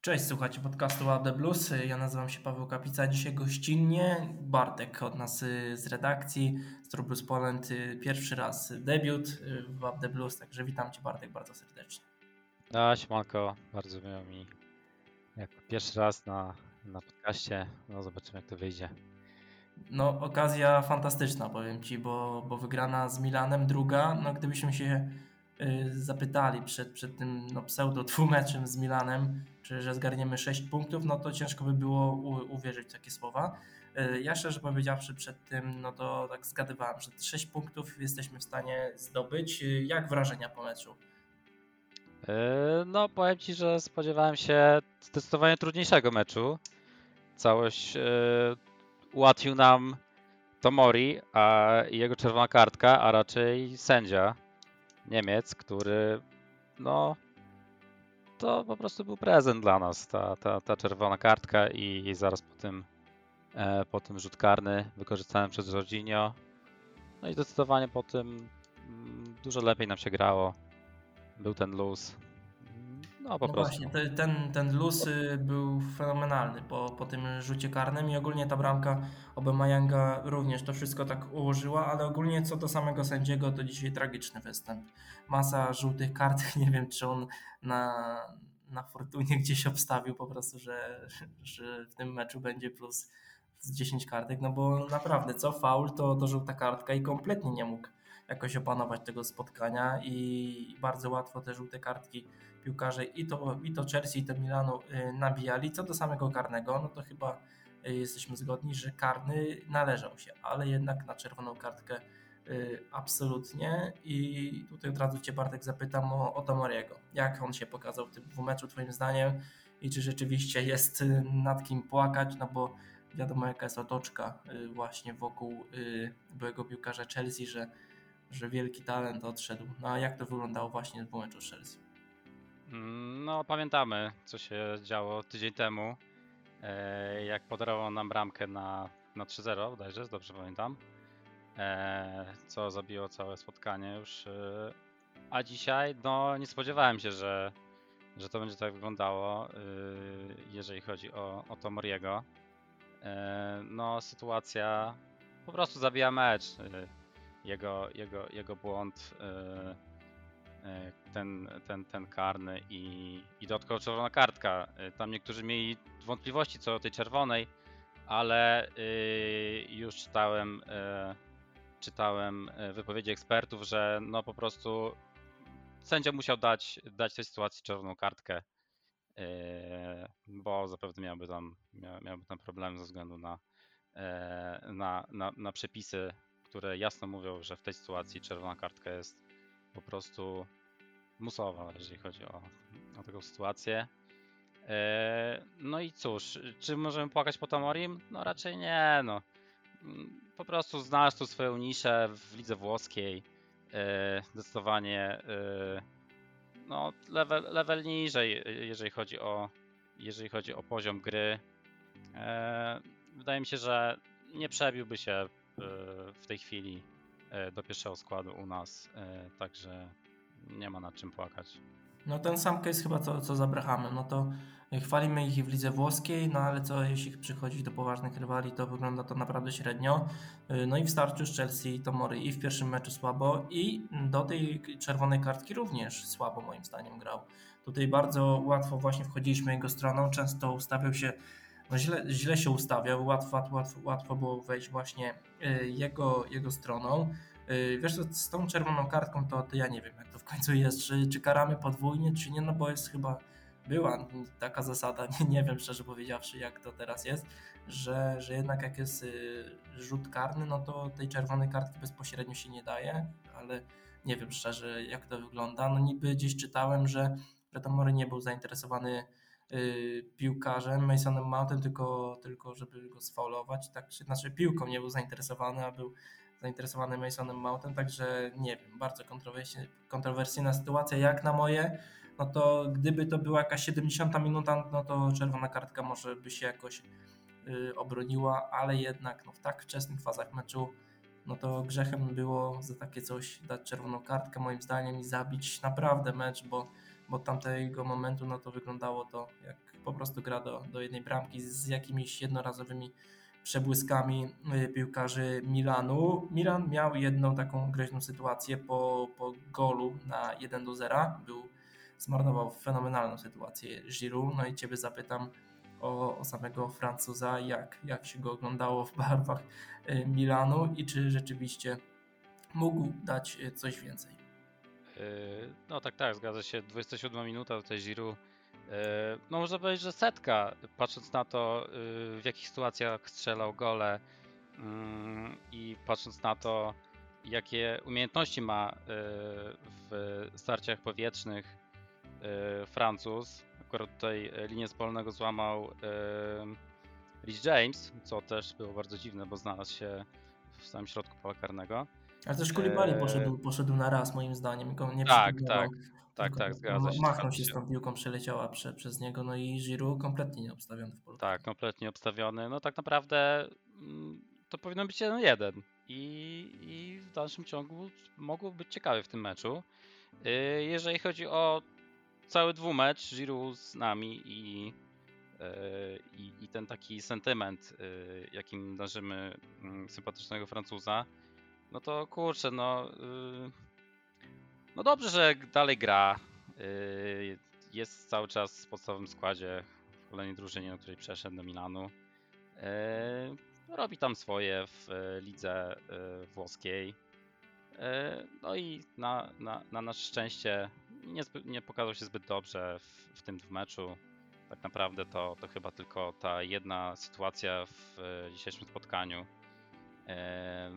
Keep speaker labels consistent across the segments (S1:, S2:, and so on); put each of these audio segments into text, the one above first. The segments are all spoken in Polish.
S1: Cześć, słuchajcie podcastu Łap Blues. Ja nazywam się Paweł Kapica. Dzisiaj gościnnie Bartek od nas y, z redakcji z True Blues Poland. Y, pierwszy raz debiut y, w Łap Blues, także witam Cię Bartek bardzo serdecznie.
S2: A, siemanko, bardzo miło mi. Jak pierwszy raz na, na podcaście, no zobaczymy jak to wyjdzie.
S1: No okazja fantastyczna powiem Ci, bo, bo wygrana z Milanem, druga, no gdybyśmy się zapytali przed, przed tym no, pseudo dwumeczem z Milanem, czy że zgarniemy 6 punktów, no to ciężko by było u, uwierzyć w takie słowa. E, ja szczerze powiedziawszy przed tym, no to tak zgadywałem, że 6 punktów jesteśmy w stanie zdobyć. E, jak wrażenia po meczu?
S2: No, powiem Ci, że spodziewałem się zdecydowanie trudniejszego meczu. Całość ułatwił nam Tomori, a jego czerwona kartka, a raczej sędzia Niemiec, który no to po prostu był prezent dla nas, ta, ta, ta czerwona kartka i, zaraz po tym, e, po tym rzut karny wykorzystany przez Jorginho. No i zdecydowanie po tym mm, dużo lepiej nam się grało. Był ten luz.
S1: No po no prostu. Właśnie, ten, ten luz y, był fenomenalny po, po tym rzucie karnym i ogólnie ta bramka Obemayanga również to wszystko tak ułożyła, ale ogólnie co do samego sędziego to dzisiaj tragiczny występ. Masa żółtych kart, nie wiem czy on na, na fortunie gdzieś obstawił po prostu, że, że w tym meczu będzie plus z 10 kartek, no bo naprawdę co faul to, to żółta kartka i kompletnie nie mógł jakoś opanować tego spotkania i bardzo łatwo te żółte kartki piłkarze i to, i to Chelsea i to Milanu y, nabijali. Co do samego karnego, no to chyba y, jesteśmy zgodni, że karny należał się, ale jednak na czerwoną kartkę y, absolutnie i tutaj od razu Cię Bartek zapytam o, o Tomoriego. Jak on się pokazał w tym dwumeczu Twoim zdaniem i czy rzeczywiście jest nad kim płakać, no bo wiadomo jaka jest otoczka właśnie wokół byłego piłkarza Chelsea, że że wielki talent odszedł. No a jak to wyglądało właśnie w meczu Chelsea?
S2: No, pamiętamy, co się działo tydzień temu, e, jak podarował nam bramkę na, na 3-0, bodajże, dobrze pamiętam, e, co zabiło całe spotkanie już. E, a dzisiaj, no, nie spodziewałem się, że, że to będzie tak wyglądało, jeżeli chodzi o, o Tomoriego. No, sytuacja po prostu zabija mecz jego, jego, jego błąd, e, e, ten, ten, ten karny i, i dodatkowo czerwona kartka. E, tam niektórzy mieli wątpliwości co do tej czerwonej, ale już czytałem, czytałem wypowiedzi ekspertów, że no po prostu sędzia musiał dać, dać tej sytuacji czerwoną kartkę, bo zapewne miałby tam, miałby tam problem ze względu na, na, na, na przepisy które jasno mówią, że w tej sytuacji czerwona kartka jest po prostu musowa, jeżeli chodzi o, o taką sytuację. E, no i cóż, czy możemy płakać po Tamorim? No raczej nie, no. Mm, po prostu znalazł tu swoją niszę w lidze włoskiej. E, zdecydowanie e, no, level, level niżej, jeżeli chodzi o jeżeli chodzi o poziom gry. Wydaje mi się, że nie przebiłby się w tej chwili do pierwszego składu u nas, także nie ma nad czym płakać.
S1: No ten sam case chyba co, co z no to chwalimy ich w lidze włoskiej, no ale co jeśli przychodzi do poważnych rywali, to wygląda to naprawdę średnio. No i w starciu z Chelsea to Mory i w pierwszym meczu słabo i do tej czerwonej kartki również słabo moim zdaniem grał. Tutaj bardzo łatwo właśnie wchodziliśmy jego stroną, często ustawiał się no źle, źle się ustawiał, łatwo, łatwo, łatwo było wejść właśnie y, jego, jego stroną. Y, wiesz, z tą czerwoną kartką to, to ja nie wiem, jak to w końcu jest, czy, czy karamy podwójnie, czy nie, no bo jest chyba, była taka zasada, nie, nie wiem szczerze powiedziawszy, jak to teraz jest, że, że jednak jak jest y, rzut karny, no to tej czerwonej kartki bezpośrednio się nie daje, ale nie wiem szczerze, jak to wygląda. No niby gdzieś czytałem, że, Tomori nie był zainteresowany piłkarzem Masonem Mountem, tylko, tylko żeby go sfaulować. Tak, znaczy piłką nie był zainteresowany, a był zainteresowany Masonem Mountem, także nie wiem, bardzo kontrowersyjna sytuacja jak na moje. No to gdyby to była jakaś 70 minuta, no to czerwona kartka może by się jakoś y, obroniła, ale jednak no, w tak wczesnych fazach meczu no to grzechem było za takie coś dać czerwoną kartkę moim zdaniem i zabić naprawdę mecz, bo od tamtego momentu no to wyglądało to jak po prostu gra do, do jednej bramki z jakimiś jednorazowymi przebłyskami y, piłkarzy Milanu. Milan miał jedną taką groźną sytuację po, po golu na 1 do 0. Był, zmarnował fenomenalną sytuację Giroud. No i Ciebie zapytam o, o samego Francuza, jak, jak się go oglądało w barwach y, Milanu i czy rzeczywiście mógł dać y, coś więcej.
S2: No tak, tak, zgadza się. 27 minuta tutaj Giroud E, no można powiedzieć, że setka, patrząc na to, y, w jakich sytuacjach strzelał gole mm, i patrząc na to, jakie umiejętności ma w starciach powietrznych Francuz. Akurat tutaj linię spolnego złamał Rich James, co też było bardzo dziwne, bo znalazł się w samym środku pola karnego.
S1: Ale też Koulibaly poszedł, poszedł na raz moim zdaniem. Nie
S2: tak, tak. Tak, tak, zgadza
S1: się. Machnął się z tą piłką, przeleciała prze, przez niego, no i Giroud kompletnie nie obstawiony w polu.
S2: Tak, kompletnie obstawiony. No tak naprawdę mm, to powinno być 1-1 I, i w dalszym ciągu mogło być ciekawe w tym meczu. Y, jeżeli chodzi o cały dwumecz Giroud z nami i, y, i, i ten taki sentyment, jakim darzymy mm, sympatycznego Francuza, no to kurczę, no no dobrze, że dalej gra. Yy, jest cały czas w podstawowym składzie w kolejnej drużynie, do której przeszedł do Milanu. Yy, robi tam swoje w lidze włoskiej. No i na, na, na nasze szczęście nie, nie pokazał się zbyt dobrze w, w tym meczu. Tak naprawdę to, to chyba tylko ta jedna sytuacja w dzisiejszym spotkaniu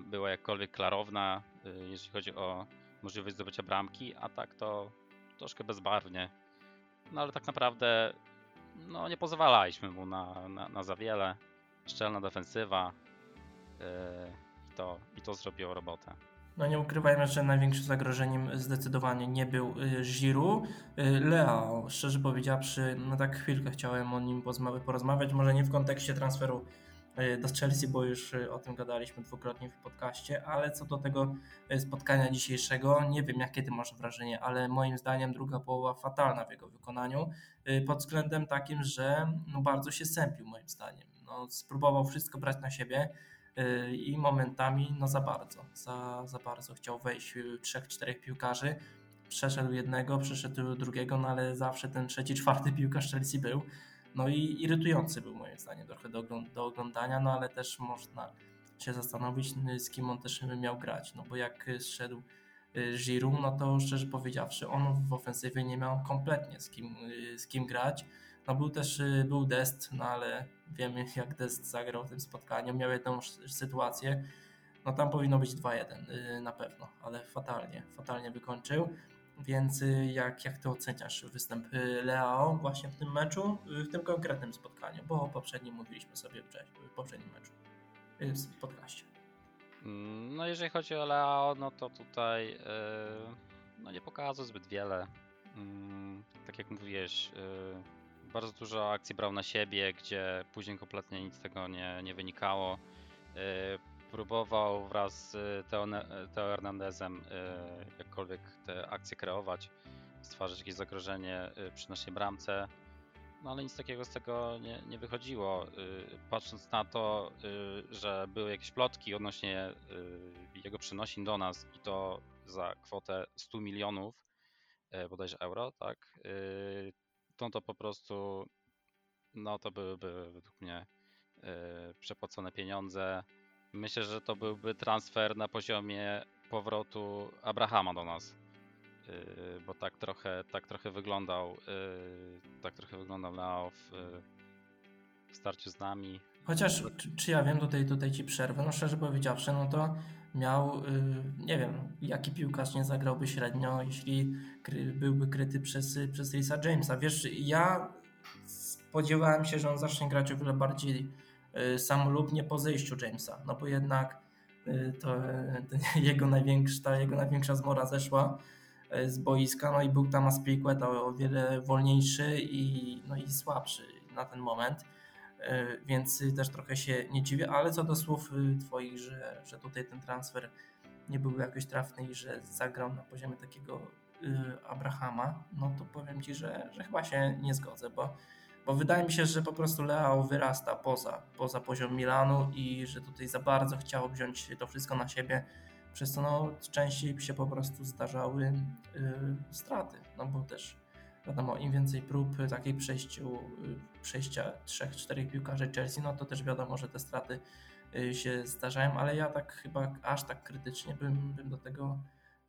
S2: była jakkolwiek klarowna, jeśli chodzi o możliwość zdobycia bramki, a tak to troszkę bezbarwnie. No ale tak naprawdę no, nie pozwalaliśmy mu na, na, na za wiele. Szczelna defensywa yy, i, to, i to zrobiło robotę.
S1: No nie ukrywajmy, że największym zagrożeniem zdecydowanie nie był Giroud. Y, Leo, szczerze powiedziawszy, no tak chwilkę chciałem o nim porozmawiać, może nie w kontekście transferu E, do Chelsea, bo już e, o tym gadaliśmy dwukrotnie w podcaście, ale co do tego e, spotkania dzisiejszego, nie wiem jakie ty masz wrażenie, ale moim zdaniem druga połowa fatalna w jego wykonaniu, pod względem takim, że no bardzo się sępił moim zdaniem. No, spróbował wszystko brać na siebie i momentami no za bardzo, za, za bardzo chciał wejść trzech, czterech piłkarzy, przeszedł jednego, przeszedł drugiego, no ale zawsze ten trzeci, czwarty piłkarz Chelsea był. No i irytujący był moim zdaniem trochę do, do oglądania, no ale też można się zastanowić, z kim on też miał grać, no bo jak zszedł y, Giroud, no to szczerze powiedziawszy, on w ofensywie nie miał kompletnie z kim, y, z kim grać. No był też y, był Dest, no ale wiemy jak Dest zagrał w tym spotkaniu, miał jedną sytuację, no tam powinno być 2-1 na pewno, ale fatalnie, fatalnie wykończył. Więc y, jak, jak ty oceniasz występ y, Leao właśnie w tym meczu, y, w tym konkretnym spotkaniu? Bo o poprzednim mówiliśmy sobie w poprzednim meczu, w podcaście.
S2: Mm, no jeżeli chodzi o Leao, no to tutaj no nie pokazał zbyt wiele. Mm, tak jak mówiłeś, bardzo dużo akcji brał na siebie, gdzie później kompletnie nic z tego nie, nie wynikało próbował wraz z Teo, Teo Hernandezem y, jakkolwiek te akcje kreować, stwarzać jakieś zagrożenie przy naszej bramce. No ale nic takiego z tego nie, nie wychodziło. Patrząc na to, że były jakieś plotki odnośnie jego przenosin do nas i to za kwotę 100 milionów bodajże euro, tak? To to po prostu no to byłyby według mnie przepłacone pieniądze Myślę, że to byłby transfer na poziomie powrotu Abrahama do nas. Yy, bo tak trochę, tak trochę wyglądał, yy, tak trochę wyglądał Leo w, w starciu z nami.
S1: Chociaż, czy, czy, ja wiem, tutaj, tutaj ci przerwę, no szczerze powiedziawszy, no to miał, yy, nie wiem, jaki piłkarz nie zagrałby średnio, jeśli kry, byłby kryty przez, przez Risa Jamesa. Wiesz, ja spodziewałem się, że on zacznie grać o wiele bardziej samolubnie po zejściu Jamesa, no bo jednak y, to, jego, największa, jego największa zmora zeszła y, z boiska, no i był tam Aspilicueta o wiele wolniejszy i, no i słabszy na ten moment, więc też trochę się nie dziwię, ale co do słów Twoich, że, że tutaj ten transfer nie był jakoś trafny i że zagrał na poziomie takiego Abrahama, no to powiem Ci, że, że chyba się nie zgodzę, bo bo wydaje mi się, że po prostu Leao wyrasta poza, poza poziom Milanu i że tutaj za bardzo chciał wziąć to wszystko na siebie, przez co no, częściej się po prostu zdarzały yy, straty, no bo też wiadomo, im więcej prób takiej przejściu, przejścia trzech, czterech piłkarzy Chelsea, no to też wiadomo, że te straty y, się zdarzają, ale ja tak chyba aż tak krytycznie bym, bym do tego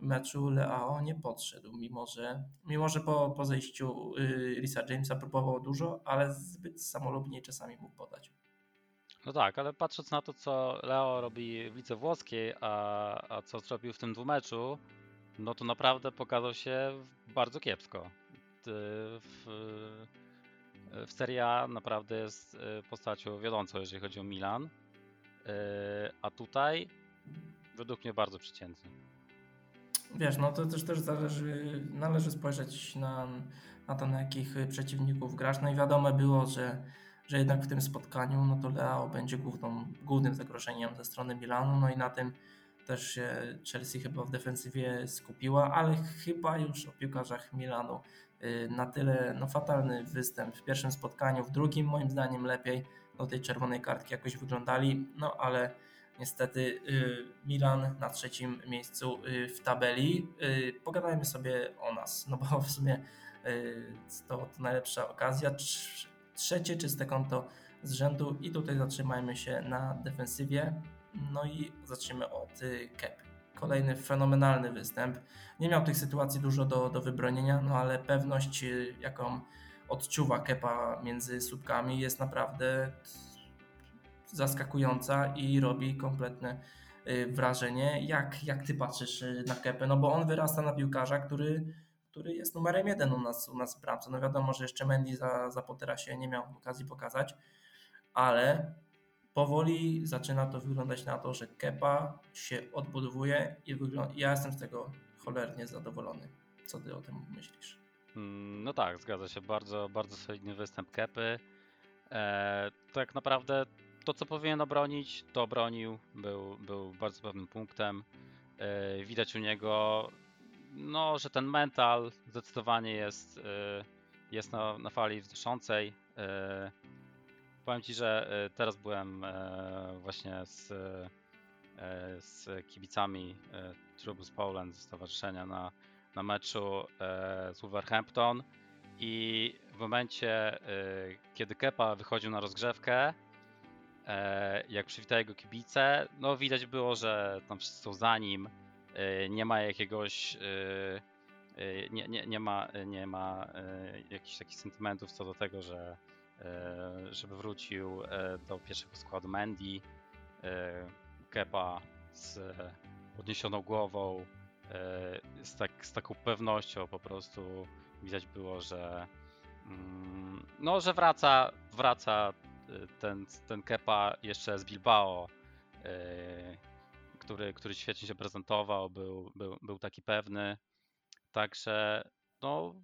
S1: meczu Leao nie podszedł, mimo że, mimo że po, po zejściu y, Risa Jamesa próbował dużo, ale zbyt samolubnie czasami mógł podać.
S2: No tak, ale patrząc na to, co Leo robi w lidze włoskiej, a, a co zrobił w tym dwumeczu, no to naprawdę pokazał się bardzo kiepsko. W, w Serie A naprawdę jest y, postacią wiodącą, jeżeli chodzi o Milan, y, a tutaj według mnie bardzo przeciętny.
S1: Wiesz, no to też też zależy, należy spojrzeć na, na to, na jakich przeciwników grasz. No i wiadomo było, że, że jednak w tym spotkaniu, no to Leao będzie główną, głównym zagrożeniem ze strony Milanu, no i na tym też się Chelsea chyba w defensywie skupiła, ale chyba już o piłkarzach Milanu y, na tyle no, fatalny występ w pierwszym spotkaniu, w drugim moim zdaniem lepiej do tej czerwonej kartki jakoś wyglądali, no ale Niestety y, Milan na trzecim miejscu y, w tabeli. Y, pogadajmy sobie o nas, no bo w sumie to, to najlepsza okazja. Trzecie czyste konto z rzędu i tutaj zatrzymajmy się na defensywie. No i zaczniemy od Kep. Kolejny fenomenalny występ. Nie miał tych sytuacji dużo do, do wybronienia, no ale pewność, jaką odczuwa Kepa między słupkami jest naprawdę zaskakująca i robi kompletne y, wrażenie. Jak, jak ty patrzysz y, na Kepę? No bo on wyrasta na piłkarza, który, który jest numerem jeden u nas, u nas w bramce. No wiadomo, że jeszcze Mendy za, za Pottera się nie miał okazji pokazać, ale powoli zaczyna to wyglądać na to, że Kepa się odbudowuje i wygląda, ja jestem z tego cholernie zadowolony. Co ty o tym myślisz?
S2: Mm, no tak, zgadza się. Bardzo, bardzo solidny występ Kepy. Eee, tak naprawdę to, co powinien obronić, to obronił. Był, był bardzo pewnym punktem. Yy, widać u niego, no, że ten mental zdecydowanie jest, yy, jest na, na fali wzruszącej. Yy, powiem Ci, że teraz byłem właśnie z, z kibicami Trubus Poland, stowarzyszenia na, na meczu z Wolverhampton i w momencie, kiedy Kepa wychodził na rozgrzewkę, jak przywitali go kibice, no widać było, że tam wszyscy są za nim, e, nie ma jakiegoś, e, nie, nie, nie ma, nie ma jakichś takich sentymentów co do tego, że żeby wrócił do pierwszego składu Mandy, Kepa z podniesioną głową, z, tak, z taką pewnością po prostu widać było, że mm, no, że wraca, wraca ten, ten Kepa jeszcze z Bilbao, yy, który, który świetnie się prezentował, był, był, był taki pewny. Także no,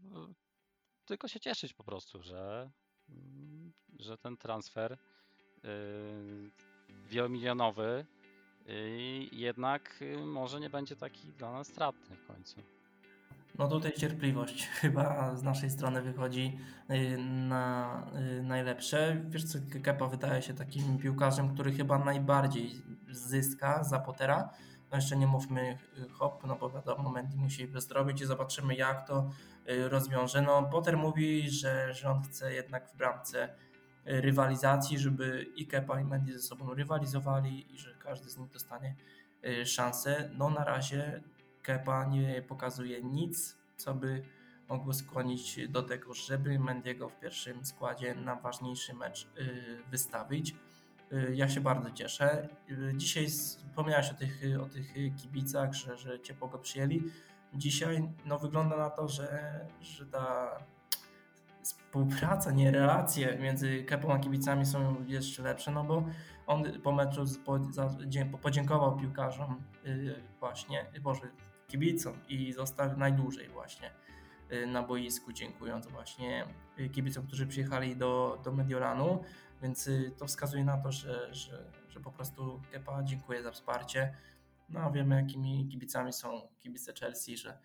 S2: tylko się cieszyć po prostu, że, że ten transfer yy, wielomilionowy yy, jednak może nie będzie taki dla nas stratny w końcu.
S1: No tutaj cierpliwość chyba z naszej strony wychodzi y, na y, najlepsze. Wiesz co, Kepa wydaje się takim piłkarzem, który chyba najbardziej zyska za Pottera. No jeszcze nie mówmy y, hop, no bo wiadomo, Mendy musi wyzdrowić i zobaczymy jak to rozwiąże. No Potter mówi, że, on chce jednak w bramce rywalizacji, żeby i Kepa i Mendy ze sobą rywalizowali i że każdy z nich dostanie szansę. No na razie Kepa nie pokazuje nic, co by mogło skłonić do tego, żeby Mendiego w pierwszym składzie na ważniejszy mecz y, wystawić. Y, ja się bardzo cieszę. Y, dzisiaj wspomniałeś o tych, o tych kibicach, że, że ciepło go przyjęli. Dzisiaj no, wygląda na to, że, że ta współpraca, nie relacje między Kepą a kibicami są jeszcze lepsze, no bo on po meczu podziękował piłkarzom właśnie, Boże, kibicom i został najdłużej właśnie y, na boisku, dziękując właśnie y, kibicom, którzy przyjechali do, do Mediolanu, więc y, to wskazuje na to, że, że, że po prostu Kepa dziękuję za wsparcie. No wiemy jakimi kibicami są kibice Chelsea, że,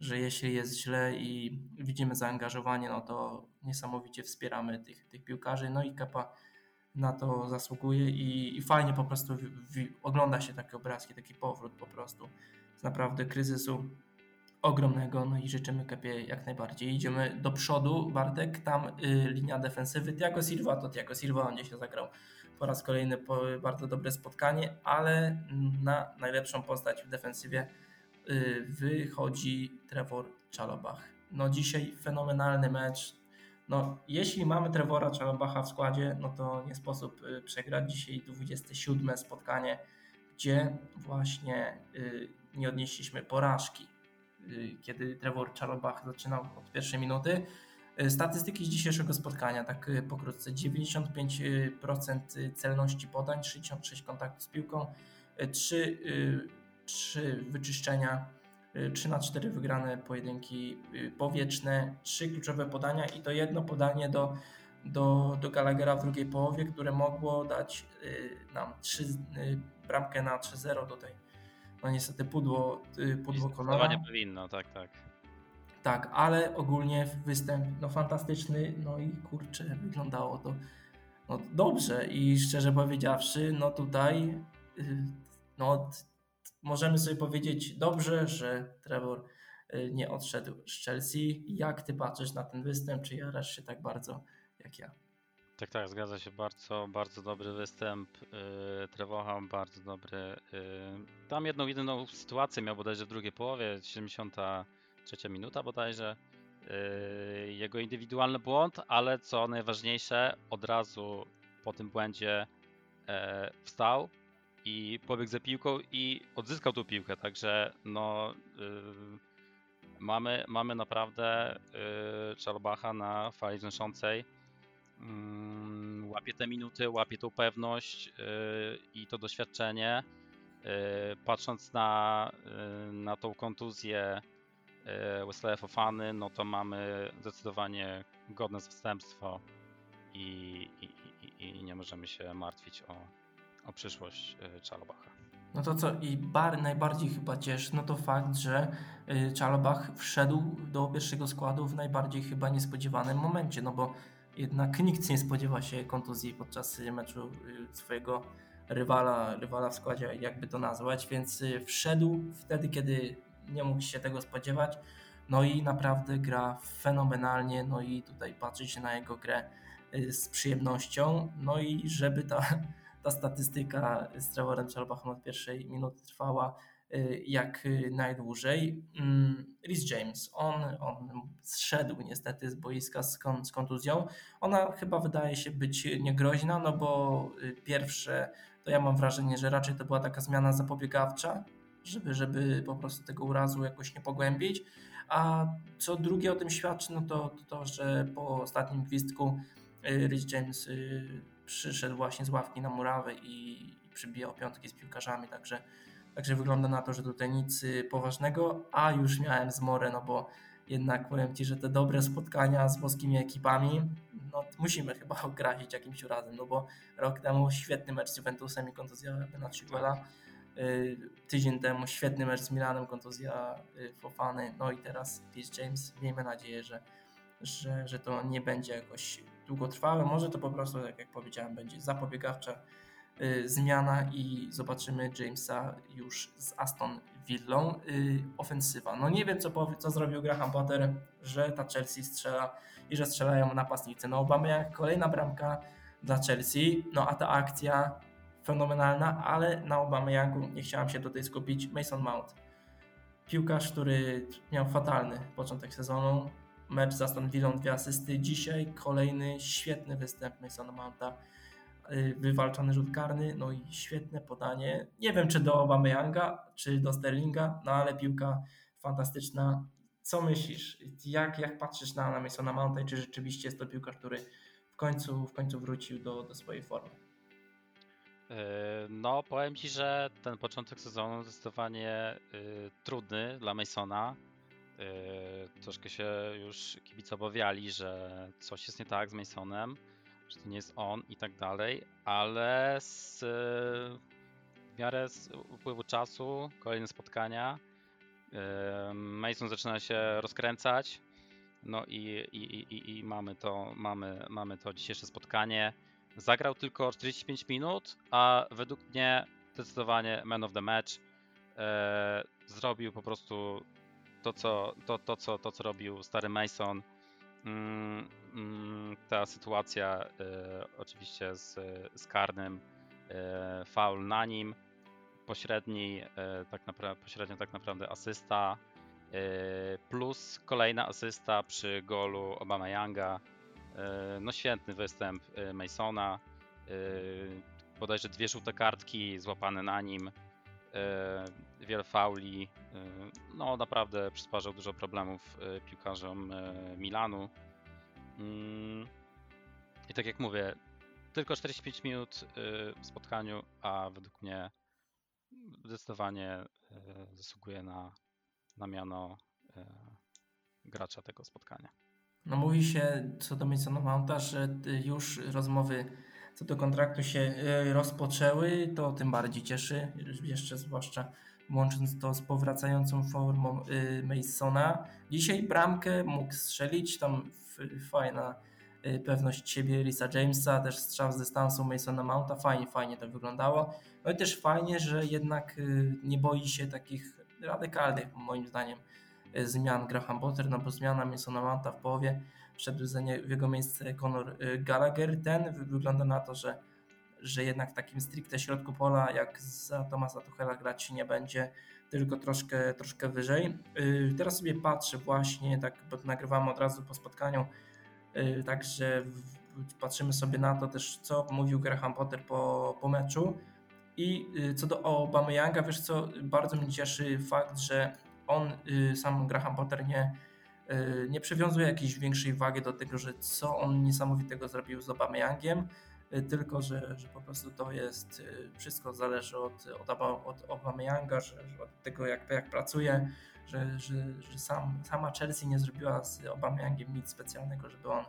S1: że jeśli jest źle i widzimy zaangażowanie, no to niesamowicie wspieramy tych, tych piłkarzy. No i Kepa na to zasługuje i, i fajnie po prostu w, w, ogląda się takie obrazki, taki powrót po prostu naprawdę kryzysu ogromnego, no i życzymy Kepie jak najbardziej. Idziemy do przodu, Bartek, tam y, linia defensywy, Thiago Silva, to Thiago Silva, on dzisiaj zagrał po raz kolejny po, bardzo dobre spotkanie, ale na najlepszą postać w defensywie y, wychodzi Trevor Czalobach. No dzisiaj fenomenalny mecz, no, jeśli mamy Trevora Czalobacha w składzie, no to nie sposób y, przegrać. Dzisiaj 27 spotkanie, gdzie właśnie y, nie odnieśliśmy porażki. Y, kiedy Trevor Czalobach zaczynał od pierwszej minuty. Statystyki z dzisiejszego spotkania, tak pokrótce. 95% celności podań, 66 kontaktów z piłką, 3, 3 wyczyszczenia 3 na 4 wygrane pojedynki y, powieczne, trzy kluczowe podania i to jedno podanie do, do, do Gallaghera w drugiej połowie, które mogło dać y, nam 3, y, bramkę na 3-0 tutaj. No niestety pudło, pudło kolora.
S2: nie powinno, tak, tak.
S1: Tak, ale ogólnie występ no, fantastyczny, no i kurczę, wyglądało to no, dobrze i szczerze powiedziawszy, no tutaj no, możemy sobie powiedzieć dobrze, że Trevor y, nie odszedł z Chelsea. Jak ty patrzysz na ten występ? Czy jarasz się tak bardzo jak ja?
S2: Tak, tak, zgadza się. Bardzo, bardzo dobry występ yy, bardzo dobry. Yy, tam jedną, jedyną sytuację miał bodajże w drugiej połowie, 73 minuta bodajże. Yy, jego indywidualny błąd, ale co najważniejsze, od razu po tym błędzie yy, wstał, i pobiegł za piłką i odzyskał tą piłkę, także no yy, mamy, mamy naprawdę yy, na fali wznoszącej. Yy, łapie te minuty, łapie tą pewność yy, i to doświadczenie. Yy, patrząc na, yy, na tą kontuzję yy, Wesley Fofany, no to mamy zdecydowanie godne zastępstwo i, i, i, i nie możemy się martwić o, o przyszłość y, Czalobacha.
S1: No to co i bar najbardziej chyba cieszy, no to fakt, że y, Czalobach wszedł do pierwszego składu w najbardziej chyba niespodziewanym momencie, no bo jednak nikt nie spodziewa się kontuzji podczas meczu y, swojego rywala, rywala w składzie, jakby to nazwać, więc wszedł wtedy, kiedy nie mógł się tego spodziewać. No i naprawdę gra fenomenalnie, no i tutaj patrzy się na jego grę z przyjemnością. No i żeby ta ta statystyka z Trevorem Chalbachem od pierwszej minuty trwała y, jak najdłużej. Mm, Rhys James, on, on zszedł niestety z boiska z, kon, z kontuzją. Ona chyba wydaje się być niegroźna, no bo y, pierwsze to ja mam wrażenie, że raczej to była taka zmiana zapobiegawcza, żeby, żeby po prostu tego urazu jakoś nie pogłębić. A co drugie o tym świadczy, no to, to, że po ostatnim gwizdku y, Rhys James przyszedł właśnie z ławki na murawę i przybijał piątki z piłkarzami, także, także wygląda na to, że tutaj nic poważnego, a już miałem zmorę, no bo jednak powiem Ci, że te dobre spotkania z włoskimi ekipami, no musimy chyba ograzić jakimś razem, no bo rok temu świetny mecz z Juventusem i kontuzja Benaciuela, y, tydzień temu świetny mecz z Milanem, kontuzja y, Fofany, no i teraz Pierce James, miejmy nadzieję, że, że, że to nie będzie jakoś długotrwałe. Może to po prostu, tak jak powiedziałem, będzie zapobiegawcza y, zmiana i zobaczymy Jamesa już z Aston Villą. Y, ofensywa. No nie wiem, co, powie, co zrobił Graham Potter, że ta Chelsea strzela i że strzelają napastnicy. No Obama jak kolejna bramka dla Chelsea, no a ta akcja fenomenalna, ale na Obamayangu nie chciałem się tutaj skupić. Mason Mount. Piłkarz, który miał fatalny początek sezonu, mecz z Aston Villą, dwie asysty. Dzisiaj kolejny świetny występ Masona Mounta, y, wywalczony rzut karny, no i świetne podanie. Nie wiem, czy do Aubameyanga, czy do Sterlinga, no ale piłka fantastyczna. Co myślisz? Jak, jak patrzysz na, na Masona Mounta czy rzeczywiście jest to piłka, który w końcu, w końcu wrócił do, do swojej formy?
S2: E, no, powiem Ci, że ten początek sezonu zdecydowanie y, trudny dla Masona. Yy, troszkę się już kibice obawiali, że coś jest nie tak z Masonem, to nie jest on i tak dalej, ale z, w miarę z upływu czasu, kolejne spotkania, Mason zaczyna się rozkręcać. No i, i, i, i mamy, to, mamy, mamy to dzisiejsze spotkanie. Zagrał tylko 45 minut, a według mnie zdecydowanie man of the match. E, zrobił po prostu to co, to, to, co, to, co robił stary Mason. Mm, ta sytuacja e, oczywiście z, z karnym, e, faul na nim, pośredni, e, tak naprawdę, pośrednio tak naprawdę asysta, plus kolejna asysta przy golu Obama Younga. No świetny występ Masona. Bodajże dwie żółte kartki złapane na nim, wiele fauli. No naprawdę przysparzał dużo problemów piłkarzom Milanu. Mm, I tak jak mówię, tylko 45 minut e, w spotkaniu, a według mnie zdecydowanie e, zasługuje na, na miano e, gracza tego spotkania.
S1: No mówi się co do Masona Mounta, że y, już rozmowy co do kontraktu się y, rozpoczęły, to tym bardziej cieszy, jeszcze zwłaszcza łącząc to z powracającą formą y, Masona. Dzisiaj bramkę mógł strzelić, tam fajna y, pewność siebie Risa Jamesa, też strzał z dystansu Masona Mounta, fajnie, fajnie to wyglądało. No i też fajnie, że jednak y, nie boi się takich radykalnych moim zdaniem zmian Graham Potter, no bo zmiana Masona Mounta w połowie wszedł w jego miejsce Conor Gallagher. Ten wy- wygląda na to, że, że jednak w takim stricte środku pola, jak za Tomasa Tuchela grać nie będzie, tylko troszkę, troszkę wyżej. Y, Teraz sobie patrzę właśnie, tak bo nagrywamy od razu po spotkaniu, y, także patrzymy sobie na to też, co mówił Graham Potter po, po meczu. I y, co do Obameyanga, wiesz co, bardzo mnie cieszy fakt, że on, sam Graham Potter nie, nie przywiązuje jakiejś większej wagi do tego, że co on niesamowitego zrobił z Obameyangiem, y, tylko że, że po prostu to jest, y, wszystko zależy od, od, od że, że od tego jak, jak pracuje, że, że, że sam, sama Chelsea nie zrobiła z Obameyangiem nic specjalnego, żeby on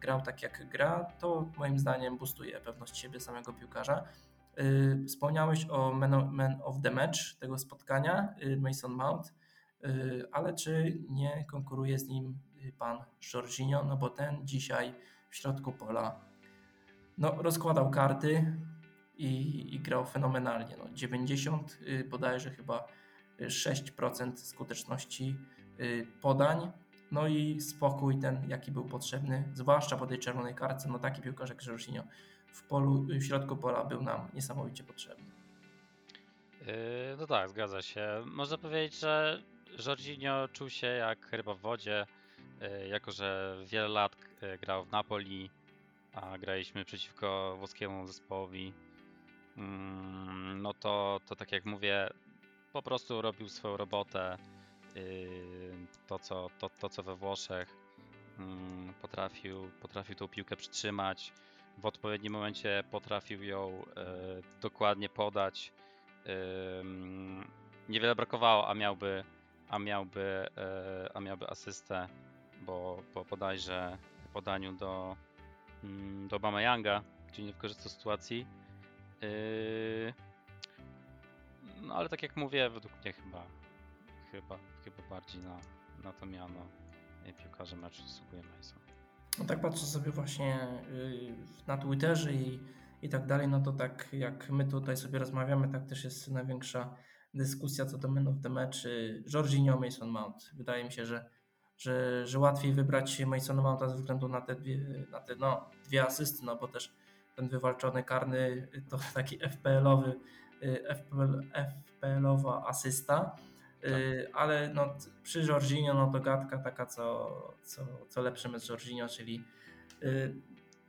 S1: grał tak jak gra, to moim zdaniem boostuje pewność siebie samego piłkarza. Y, Wspomniałeś o man of, the match tego spotkania, y, Mason Mount, y, ale czy nie konkuruje z nim y, pan Jorginho, no bo ten dzisiaj w środku pola no, rozkładał karty i, i grał fenomenalnie. No, 90 y, bodajże chyba y, 6% skuteczności y, podań. No i spokój ten, jaki był potrzebny, zwłaszcza po tej czerwonej kartce. No taki piłkarz jak Jorginho w, polu, w środku pola był nam niesamowicie potrzebny.
S2: No tak, zgadza się. Można powiedzieć, że Jorginho czuł się jak ryba w wodzie, jako że wiele lat grał w Napoli, a graliśmy przeciwko włoskiemu zespołowi. Mm, No to, to tak jak mówię, po prostu robił swoją robotę. yy, To co, to, to co we Włoszech mm, potrafił, potrafił tą piłkę przytrzymać. W odpowiednim momencie potrafił ją yy, dokładnie podać. Ym, niewiele brakowało, a miałby, a miałby, e, a miałby asystę, bo po bodajże podaniu do, do Obama Younga, gdzie nie wykorzystał sytuacji. Yy, no ale tak jak mówię, według mnie chyba, chyba, chyba bardziej na, na to miano piłkarza meczu zasługuje Mason.
S1: No tak patrzę sobie właśnie y, na Twitterze i, i tak dalej, no to tak jak my tutaj sobie rozmawiamy, tak też jest największa dyskusja co do men of the match. Jorginho, Mason Mount. Wydaje mi się, że, że, że łatwiej wybrać Masona Mounta ze względu na te dwie, na te, no, dwie asysty, no bo też ten wywalczony karny to taki FPL-owy, y, FPL, FPL-owa asysta. Y, ale no, przy Jorginho no to gadka taka, co, co, co lepszy mecz Jorginho, czyli y,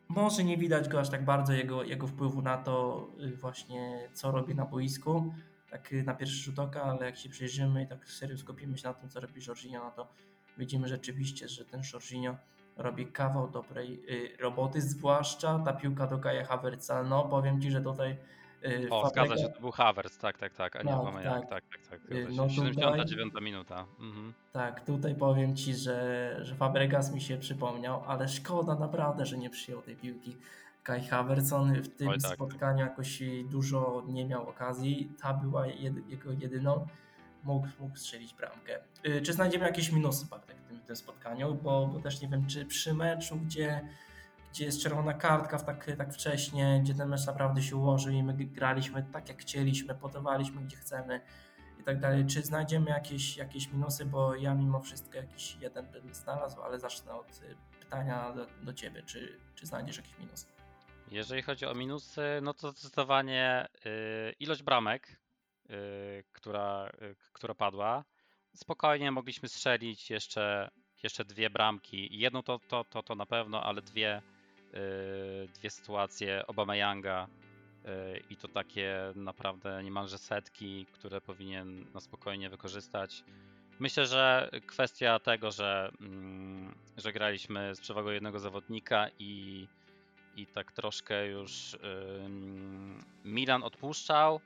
S1: może nie widać go aż tak bardzo jego, jego wpływu na to właśnie co robi na boisku, tak na pierwszy rzut oka, ale jak się przyjrzymy i tak serio skupimy się na tym, co robi Jorginho, no to widzimy rzeczywiście, że ten Jorginho robi kawał dobrej y, roboty, zwłaszcza ta piłka do Kaja Havertza, no powiem Ci, że tutaj y,
S2: O, zgadza
S1: Fabregas-
S2: się, to był Havertz, tak, tak, tak, a nie
S1: Tak,
S2: Young,
S1: tak.
S2: tak, tak, tak. Zgadza
S1: no tutaj-
S2: 79 minuta. Mhm.
S1: Tak, tutaj powiem Ci, że, że Fabregas mi się przypomniał, ale szkoda naprawdę, że nie przyjął tej piłki. Kai Havertz, on w tym
S2: Oj, tak,
S1: spotkaniu jakoś dużo nie miał okazji, ta była jedy, jego jedyną. Mógł, mógł strzelić bramkę. Y, czy znajdziemy jakieś minusy Bartek w tym, w tym spotkaniu? Bo, bo też nie wiem, czy przy meczu, gdzie, gdzie jest czerwona kartka w tak, tak wcześnie, gdzie ten mecz naprawdę się ułożył i my graliśmy tak jak chcieliśmy, podawaliśmy gdzie chcemy i tak dalej. Czy znajdziemy jakieś, jakieś minusy? Bo ja mimo wszystko jakiś jeden bym znalazł, ale zacznę od y, pytania do, do Ciebie. Czy, czy znajdziesz jakieś minusy?
S2: Jeżeli chodzi o minusy, no to zdecydowanie y, ilość bramek, która, y, która padła. Spokojnie mogliśmy strzelić jeszcze, jeszcze dwie bramki. Jedną to, to, to, to na pewno, ale dwie, dwie sytuacje Obama i to takie naprawdę niemalże setki, które powinien na spokojnie wykorzystać. Myślę, że kwestia tego, że, mm, że graliśmy z przewagą jednego zawodnika i i tak troszkę już Milan odpuszczał y,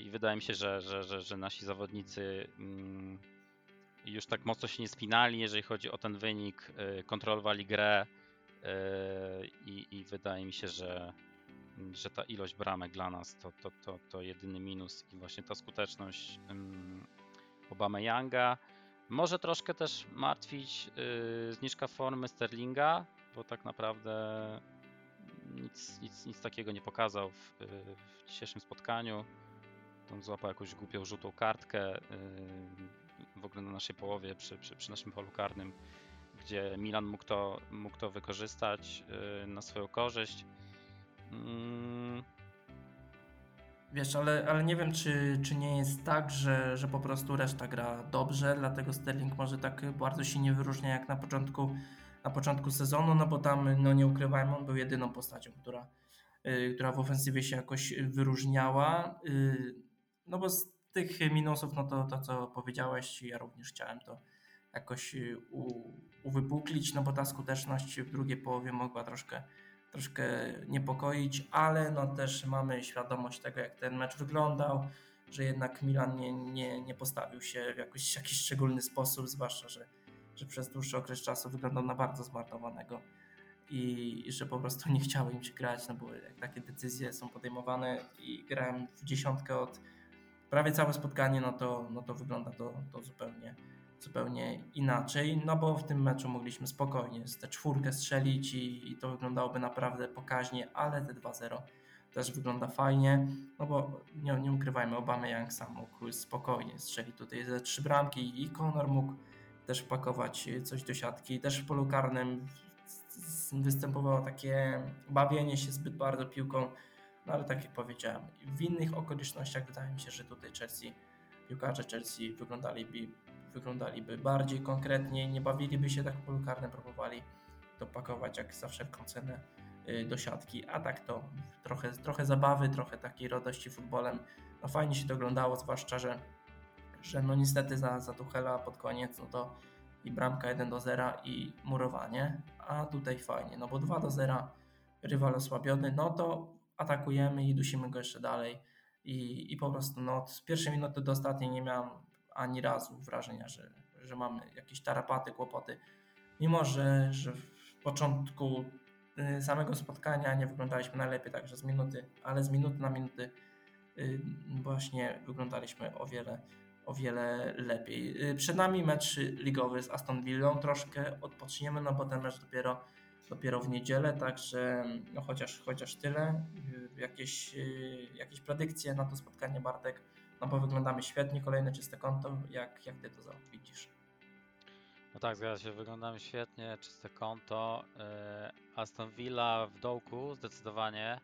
S2: i wydaje mi się, że, że, że, że nasi zawodnicy już tak mocno się nie spinali, jeżeli chodzi o ten wynik, y, kontrolowali grę y, i, i wydaje mi się, że, że ta ilość bramek dla nas to, to, to, to jedyny minus i właśnie ta skuteczność Obama Younga. Może troszkę też martwić zniżka formy Sterlinga, bo tak naprawdę nic, nic, nic takiego nie pokazał w, w dzisiejszym spotkaniu. Tam złapał jakąś głupią żółtą kartkę yy, w ogóle na naszej połowie przy, przy, przy naszym polu karnym, gdzie Milan mógł to, mógł to wykorzystać yy, na swoją korzyść. Mm.
S1: Wiesz, ale, ale nie wiem, czy, czy nie jest tak, że, że po prostu reszta gra dobrze, dlatego Sterling może tak bardzo się nie wyróżnia jak na początku na początku sezonu, no bo tam, no nie ukrywajmy, on był jedyną postacią, która, yy, która w ofensywie się jakoś wyróżniała. Yy, no bo z tych minusów, no to to, co powiedziałeś, ja również chciałem to jakoś y, u, uwypuklić, no bo ta skuteczność w drugiej połowie mogła troszkę, troszkę niepokoić, ale no też mamy świadomość tego, jak ten mecz wyglądał, że jednak Milan nie, nie, nie postawił się w jakiś, jakiś szczególny sposób, zwłaszcza, że że przez dłuższy okres czasu wyglądał na bardzo zmarnowanego i, że po prostu nie chciało im się grać, no bo jak takie decyzje są podejmowane i grałem w dziesiątkę od prawie całe spotkanie, no to, no to wygląda to, to zupełnie, zupełnie inaczej, no bo w tym meczu mogliśmy spokojnie z tę czwórkę strzelić i, i to wyglądałoby naprawdę pokaźnie, ale te 2-0 też wygląda fajnie, no bo nie, nie ukrywajmy, Obama Young sam mógł spokojnie strzelić tutaj ze trzy bramki i Conor mógł też wpakować coś do siatki. Też w polu karnym występowało takie bawienie się zbyt bardzo piłką, no ale tak jak powiedziałem, w innych okolicznościach wydaje mi się, że tutaj Chelsea, piłkarze Chelsea wyglądaliby, wyglądaliby bardziej konkretnie, nie bawiliby się tak w polu karnym, próbowali to pakować jak za wszelką cenę y, do siatki, a tak to trochę, trochę zabawy, trochę takiej radości futbolem. No fajnie się to oglądało, zwłaszcza, że że no niestety za, za Tuchela pod koniec no to i bramka 1 do 0 i murowanie, a tutaj fajnie, no bo 2 do 0 rywal osłabiony, no to atakujemy i dusimy go jeszcze dalej. I, i po prostu no, od pierwszej minuty do ostatniej nie miałem ani razu wrażenia, że, że mamy jakieś tarapaty, kłopoty, mimo że, że w początku y, samego spotkania nie wyglądaliśmy najlepiej, także z minuty, ale z minuty na minuty y, właśnie wyglądaliśmy o wiele o wiele lepiej. Y, przed nami mecz ligowy z Aston Villą, troszkę odpoczniemy, no bo ten mecz dopiero, dopiero w niedzielę, także no chociaż, chociaż tyle. Y, jakieś, y, jakieś predykcje na to spotkanie Bartek, no bo wyglądamy świetnie, kolejne czyste konto, jak, jak Ty to widzisz?
S2: No tak, zgadza się, wyglądamy świetnie, czyste konto. Aston Villa w dołku zdecydowanie.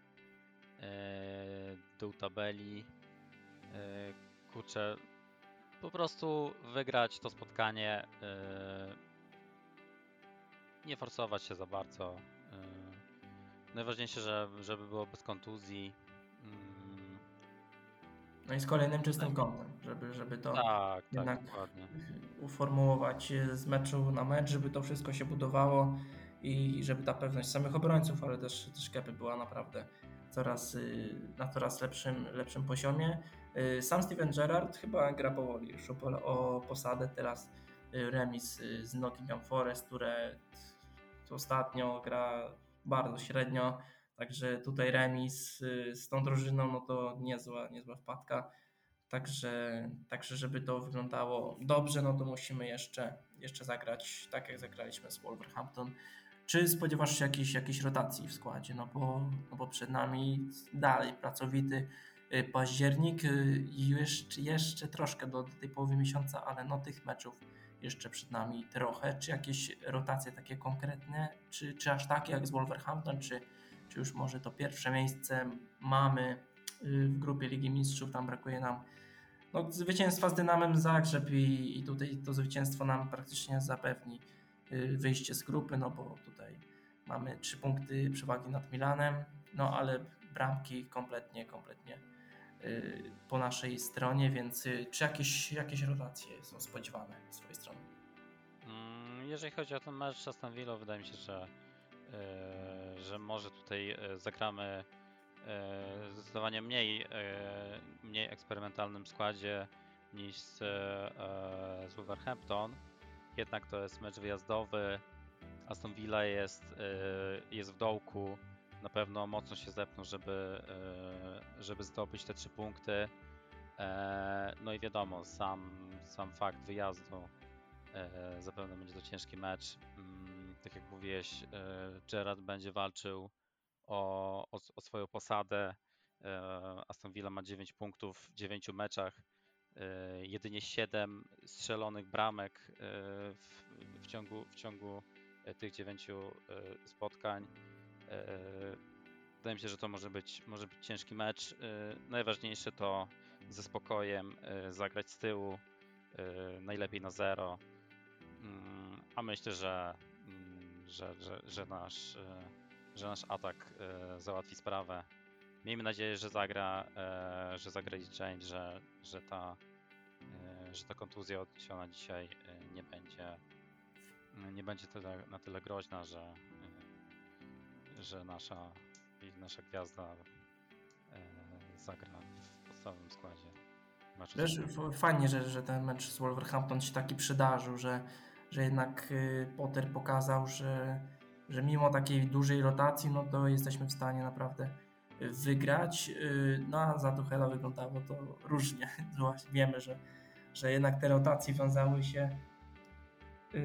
S2: Dół tabeli. Kurczę, po prostu wygrać to spotkanie, yy, nie forsować się za bardzo. Yy, najważniejsze, że, żeby było bez kontuzji. Yy.
S1: No i z kolejnym czystym kątem, żeby, żeby to
S2: tak, tak
S1: jednak
S2: tak,
S1: uformułować z meczu na mecz, żeby to wszystko się budowało i żeby ta pewność samych obrońców, ale też, też Kepy była naprawdę coraz, y, na coraz lepszym, lepszym poziomie. Y, sam Steven Gerrard chyba gra powoli już o, o posadę. Teraz y, remis z Nottingham Forest, które ostatnio gra bardzo średnio. Także tutaj remis z tą drużyną, no to niezła, niezła wpadka. Także, także żeby to wyglądało dobrze, no to musimy jeszcze, jeszcze zagrać tak, jak zagraliśmy z Wolverhampton. Czy spodziewasz się jakiejś, jakiejś rotacji w składzie? No bo, no bo przed nami dalej pracowity y, październik y, i jeszcze, jeszcze troszkę do, do tej połowy miesiąca, ale no tych meczów jeszcze przed nami trochę. Czy jakieś rotacje takie konkretne, czy, czy aż takie jak z Wolverhampton, czy, czy już może to pierwsze miejsce mamy y, w grupie Ligi Mistrzów, tam brakuje nam no, zwycięstwa z Dynamem Zagrzeb i, i tutaj to zwycięstwo nam praktycznie zapewni wyjście z grupy, no bo tutaj mamy trzy punkty przewagi nad Milanem, no ale bramki kompletnie, kompletnie y, po naszej stronie, więc czy jakieś, jakieś rotacje są spodziewane z Twojej strony?
S2: Mm, jeżeli chodzi o ten mecz z Aston Villa, wydaje mi się, że, że może tutaj zagramy zdecydowanie mniej, mniej eksperymentalnym składzie niż z, z Wolverhampton. Jednak to jest mecz wyjazdowy. Aston Villa jest, jest w dołku. Na pewno mocno się zepną, żeby, żeby zdobyć te trzy punkty. No i wiadomo, sam, sam fakt wyjazdu zapewne będzie to ciężki mecz. Mm, tak jak mówiłeś, Gerard będzie walczył o, o, o swoją posadę. E, Aston Villa ma 9 punktów w 9 meczach, e, jedynie 7 strzelonych bramek e, w, w, ciągu, w ciągu tych 9 spotkań. Wydaje mi się, że to może być, może być ciężki mecz. Najważniejsze to ze spokojem zagrać z tyłu, najlepiej na zero. Mm, a myślę, że, mm, że, że, że nasz że nasz atak e, załatwi sprawę. Miejmy nadzieję, że zagra, e, że zagra Change, że, że, ta, e, że ta kontuzja odniesiona dzisiaj e, nie będzie nie będzie tyle, na tyle groźna, że, e, że nasza, nasza gwiazda e, zagra w podstawowym składzie.
S1: Wiesz, fajnie, że, że ten mecz z Wolverhampton się taki przydarzył, że, że jednak y, Potter pokazał, że że mimo takiej dużej rotacji, no to jesteśmy w stanie naprawdę wygrać. Y, no a za Tuchela wyglądało to różnie. Właśnie wiemy, że, że jednak te rotacje wiązały się yy,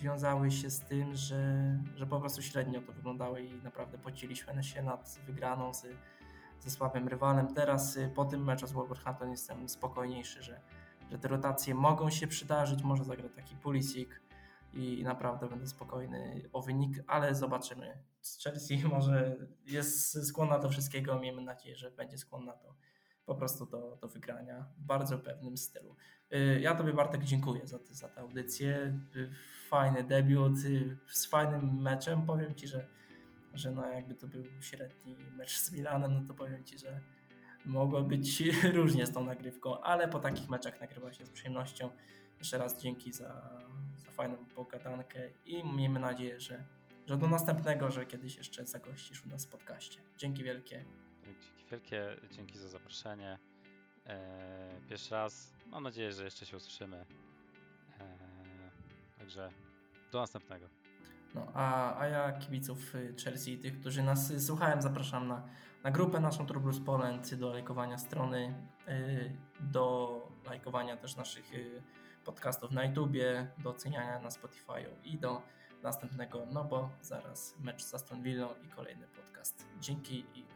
S1: wiązały się z tym, że, że po prostu średnio to wyglądało i naprawdę pociliśmy się nad wygraną z, ze słabym rywalem. Teraz y, po tym meczu z Wolverhampton jestem spokojniejszy, że, że te rotacje mogą się przydarzyć, może zagrać taki Pulisic, i naprawdę będę spokojny o wynik, ale zobaczymy. Chelsea może jest skłonna do wszystkiego, miejmy nadzieję, że będzie skłonna do, po prostu do, do wygrania w bardzo pewnym stylu. Y, ja Tobie Bartek dziękuję za, za tę audycję. Y, fajny debiut y, z fajnym meczem. Powiem Ci, że, że no jakby to był średni mecz z Milanem, no to powiem Ci, że mogło być różnie z tą nagrywką, ale po takich meczach nagrywa się z przyjemnością. Jeszcze raz dzięki za, za fajną pogadankę i miejmy nadzieję, że, że do następnego, że kiedyś jeszcze zagościsz u nas w podcaście. Dzięki wielkie.
S2: Dzięki wielkie, dzięki za zaproszenie. Eee, pierwszy raz. Mam nadzieję, że jeszcze się usłyszymy. Eee, także do następnego.
S1: No, a, a ja kibiców y, Chelsea i tych, którzy nas słuchają, zapraszam na, na grupę naszą Trublus Poland, do lajkowania strony, y, do lajkowania też naszych y, podcastów na YouTubie, do oceniania na Spotify i do następnego, no bo zaraz mecz z Aston Villą i kolejny podcast. Dzięki i